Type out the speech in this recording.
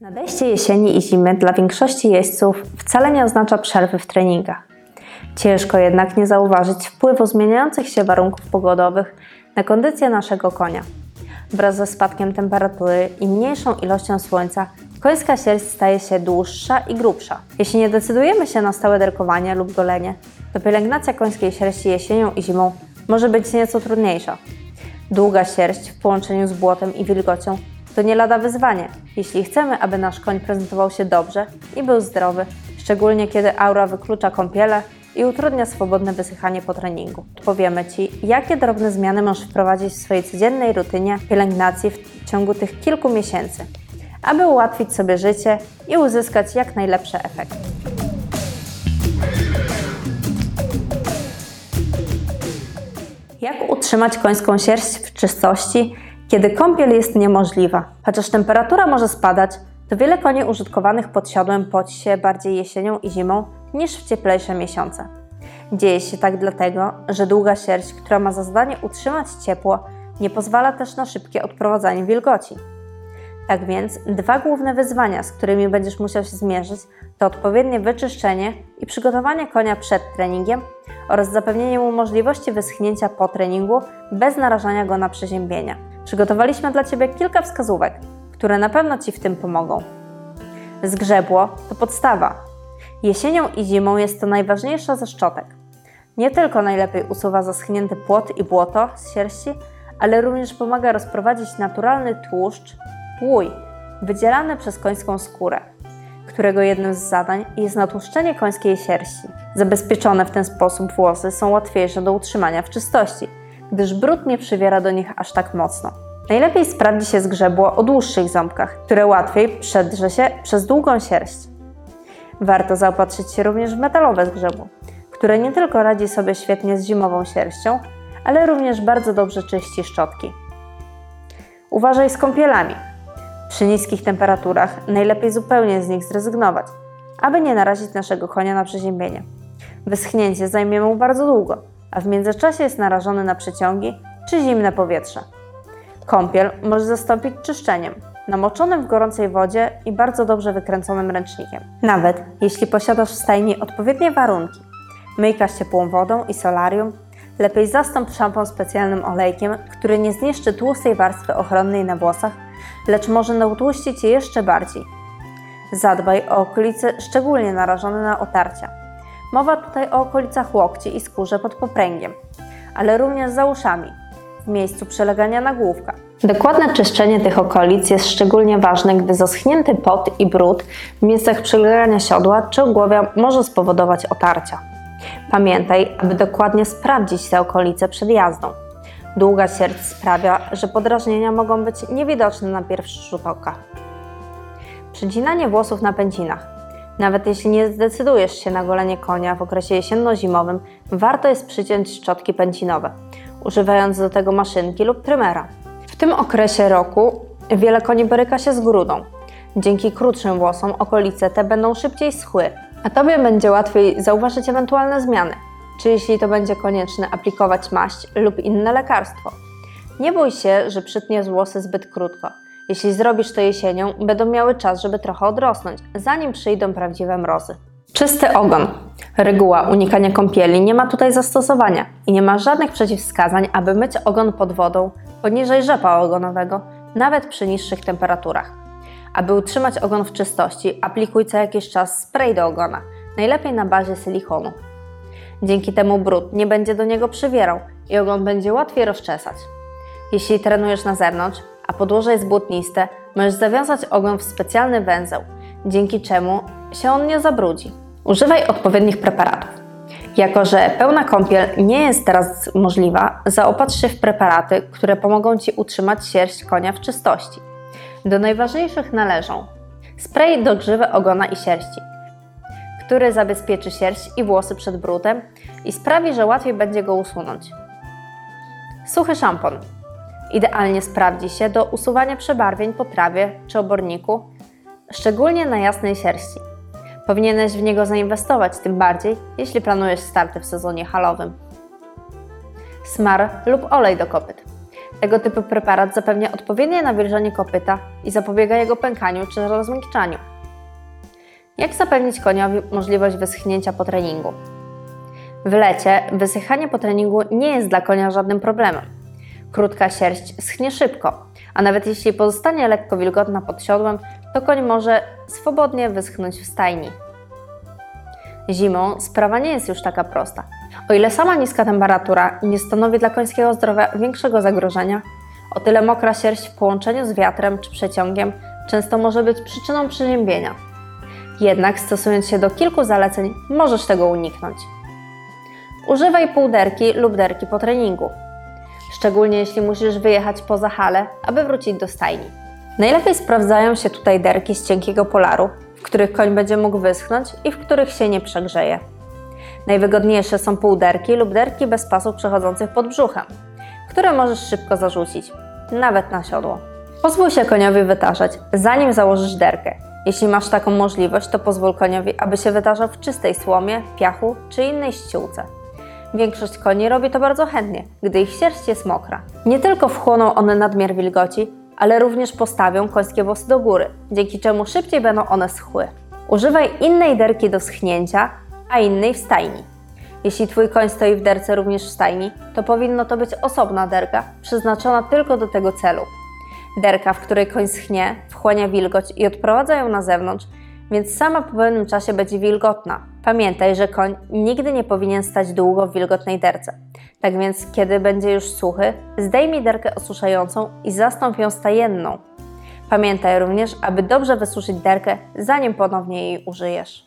Nadejście jesieni i zimy dla większości jeźdźców wcale nie oznacza przerwy w treningach. Ciężko jednak nie zauważyć wpływu zmieniających się warunków pogodowych na kondycję naszego konia. Wraz ze spadkiem temperatury i mniejszą ilością słońca, końska sierść staje się dłuższa i grubsza. Jeśli nie decydujemy się na stałe derkowanie lub golenie, to pielęgnacja końskiej sierści jesienią i zimą może być nieco trudniejsza. Długa sierść w połączeniu z błotem i wilgocią to nie lada wyzwanie, jeśli chcemy, aby nasz koń prezentował się dobrze i był zdrowy, szczególnie kiedy aura wyklucza kąpiele i utrudnia swobodne wysychanie po treningu. Powiemy Ci, jakie drobne zmiany możesz wprowadzić w swojej codziennej rutynie pielęgnacji w ciągu tych kilku miesięcy, aby ułatwić sobie życie i uzyskać jak najlepsze efekty. Jak utrzymać końską sierść w czystości, kiedy kąpiel jest niemożliwa? Chociaż temperatura może spadać, to wiele koni użytkowanych pod siodłem poci się bardziej jesienią i zimą niż w cieplejsze miesiące. Dzieje się tak dlatego, że długa sierść, która ma za zadanie utrzymać ciepło, nie pozwala też na szybkie odprowadzanie wilgoci. Tak więc dwa główne wyzwania, z którymi będziesz musiał się zmierzyć, to odpowiednie wyczyszczenie i przygotowanie konia przed treningiem oraz zapewnienie mu możliwości wyschnięcia po treningu bez narażania go na przeziębienia. Przygotowaliśmy dla Ciebie kilka wskazówek, które na pewno Ci w tym pomogą. Zgrzebło to podstawa. Jesienią i zimą jest to najważniejsza ze szczotek. Nie tylko najlepiej usuwa zaschnięty płot i błoto z sierści, ale również pomaga rozprowadzić naturalny tłuszcz, łój, wydzielany przez końską skórę, którego jednym z zadań jest natłuszczenie końskiej sierści. Zabezpieczone w ten sposób włosy są łatwiejsze do utrzymania w czystości, gdyż brud nie przywiera do nich aż tak mocno. Najlepiej sprawdzi się zgrzebło o dłuższych ząbkach, które łatwiej przedrze się przez długą sierść. Warto zaopatrzyć się również w metalowe zgrzebło, które nie tylko radzi sobie świetnie z zimową sierścią, ale również bardzo dobrze czyści szczotki. Uważaj z kąpielami. Przy niskich temperaturach najlepiej zupełnie z nich zrezygnować, aby nie narazić naszego konia na przeziębienie. Wyschnięcie zajmie mu bardzo długo, a w międzyczasie jest narażony na przeciągi czy zimne powietrze. Kąpiel może zastąpić czyszczeniem, namoczonym w gorącej wodzie i bardzo dobrze wykręconym ręcznikiem. Nawet jeśli posiadasz w stajni odpowiednie warunki, myjka z ciepłą wodą i solarium, lepiej zastąp szampon specjalnym olejkiem, który nie zniszczy tłustej warstwy ochronnej na włosach, lecz może natłuścić je jeszcze bardziej. Zadbaj o okolice szczególnie narażone na otarcia. Mowa tutaj o okolicach łokci i skórze pod popręgiem, ale również za uszami, w miejscu przelegania nagłówka. Dokładne czyszczenie tych okolic jest szczególnie ważne, gdy zaschnięty pot i brud w miejscach przylegania siodła czy ogłowia może spowodować otarcia. Pamiętaj, aby dokładnie sprawdzić te okolice przed jazdą. Długa sierść sprawia, że podrażnienia mogą być niewidoczne na pierwszy rzut oka. Przycinanie włosów na pędzinach. Nawet jeśli nie zdecydujesz się na golenie konia w okresie jesienno-zimowym, warto jest przyciąć szczotki pędzinowe, używając do tego maszynki lub trymera. W tym okresie roku wiele koni boryka się z grudą. Dzięki krótszym włosom okolice te będą szybciej schły, a Tobie będzie łatwiej zauważyć ewentualne zmiany, czy jeśli to będzie konieczne aplikować maść lub inne lekarstwo. Nie bój się, że przytniesz włosy zbyt krótko. Jeśli zrobisz to jesienią, będą miały czas, żeby trochę odrosnąć, zanim przyjdą prawdziwe mrozy. Czysty ogon. Reguła unikania kąpieli nie ma tutaj zastosowania i nie ma żadnych przeciwwskazań, aby myć ogon pod wodą poniżej rzepa ogonowego, nawet przy niższych temperaturach. Aby utrzymać ogon w czystości, aplikuj co jakiś czas spray do ogona, najlepiej na bazie silikonu. Dzięki temu brud nie będzie do niego przywierał i ogon będzie łatwiej rozczesać. Jeśli trenujesz na zewnątrz, a podłoże jest błotniste, możesz zawiązać ogon w specjalny węzeł, dzięki czemu się on nie zabrudzi. Używaj odpowiednich preparatów. Jako, że pełna kąpiel nie jest teraz możliwa, zaopatrz się w preparaty, które pomogą Ci utrzymać sierść konia w czystości. Do najważniejszych należą spray do grzywy ogona i sierści, który zabezpieczy sierść i włosy przed brudem i sprawi, że łatwiej będzie go usunąć. Suchy szampon. Idealnie sprawdzi się do usuwania przebarwień po trawie czy oborniku, szczególnie na jasnej sierści. Powinieneś w niego zainwestować, tym bardziej jeśli planujesz starty w sezonie halowym. Smar lub olej do kopyt. Tego typu preparat zapewnia odpowiednie nawilżenie kopyta i zapobiega jego pękaniu czy rozmiękczaniu. Jak zapewnić koniowi możliwość wyschnięcia po treningu? W lecie wysychanie po treningu nie jest dla konia żadnym problemem. Krótka sierść schnie szybko, a nawet jeśli pozostanie lekko wilgotna pod siodłem, to koń może swobodnie wyschnąć w stajni. Zimą sprawa nie jest już taka prosta. O ile sama niska temperatura nie stanowi dla końskiego zdrowia większego zagrożenia, o tyle mokra sierść w połączeniu z wiatrem czy przeciągiem często może być przyczyną przeziębienia. Jednak stosując się do kilku zaleceń, możesz tego uniknąć. Używaj półderki lub derki po treningu, szczególnie jeśli musisz wyjechać poza halę, aby wrócić do stajni. Najlepiej sprawdzają się tutaj derki z cienkiego polaru, w których koń będzie mógł wyschnąć i w których się nie przegrzeje. Najwygodniejsze są półderki lub derki bez pasów przechodzących pod brzuchem, które możesz szybko zarzucić, nawet na siodło. Pozwól się koniowi wytarzać, zanim założysz derkę. Jeśli masz taką możliwość, to pozwól koniowi, aby się wytarzał w czystej słomie, piachu czy innej ściółce. Większość koni robi to bardzo chętnie, gdy ich sierść jest mokra. Nie tylko wchłoną one nadmiar wilgoci, ale również postawią końskie włosy do góry, dzięki czemu szybciej będą one schły. Używaj innej derki do schnięcia, a innej w stajni. Jeśli Twój koń stoi w derce również w stajni, to powinno to być osobna derka, przeznaczona tylko do tego celu. Derka, w której koń schnie, wchłania wilgoć i odprowadza ją na zewnątrz, więc sama po pewnym czasie będzie wilgotna. Pamiętaj, że koń nigdy nie powinien stać długo w wilgotnej derce. Tak więc, kiedy będzie już suchy, zdejmij derkę osuszającą i zastąp ją stajenną. Pamiętaj również, aby dobrze wysuszyć derkę, zanim ponownie jej użyjesz.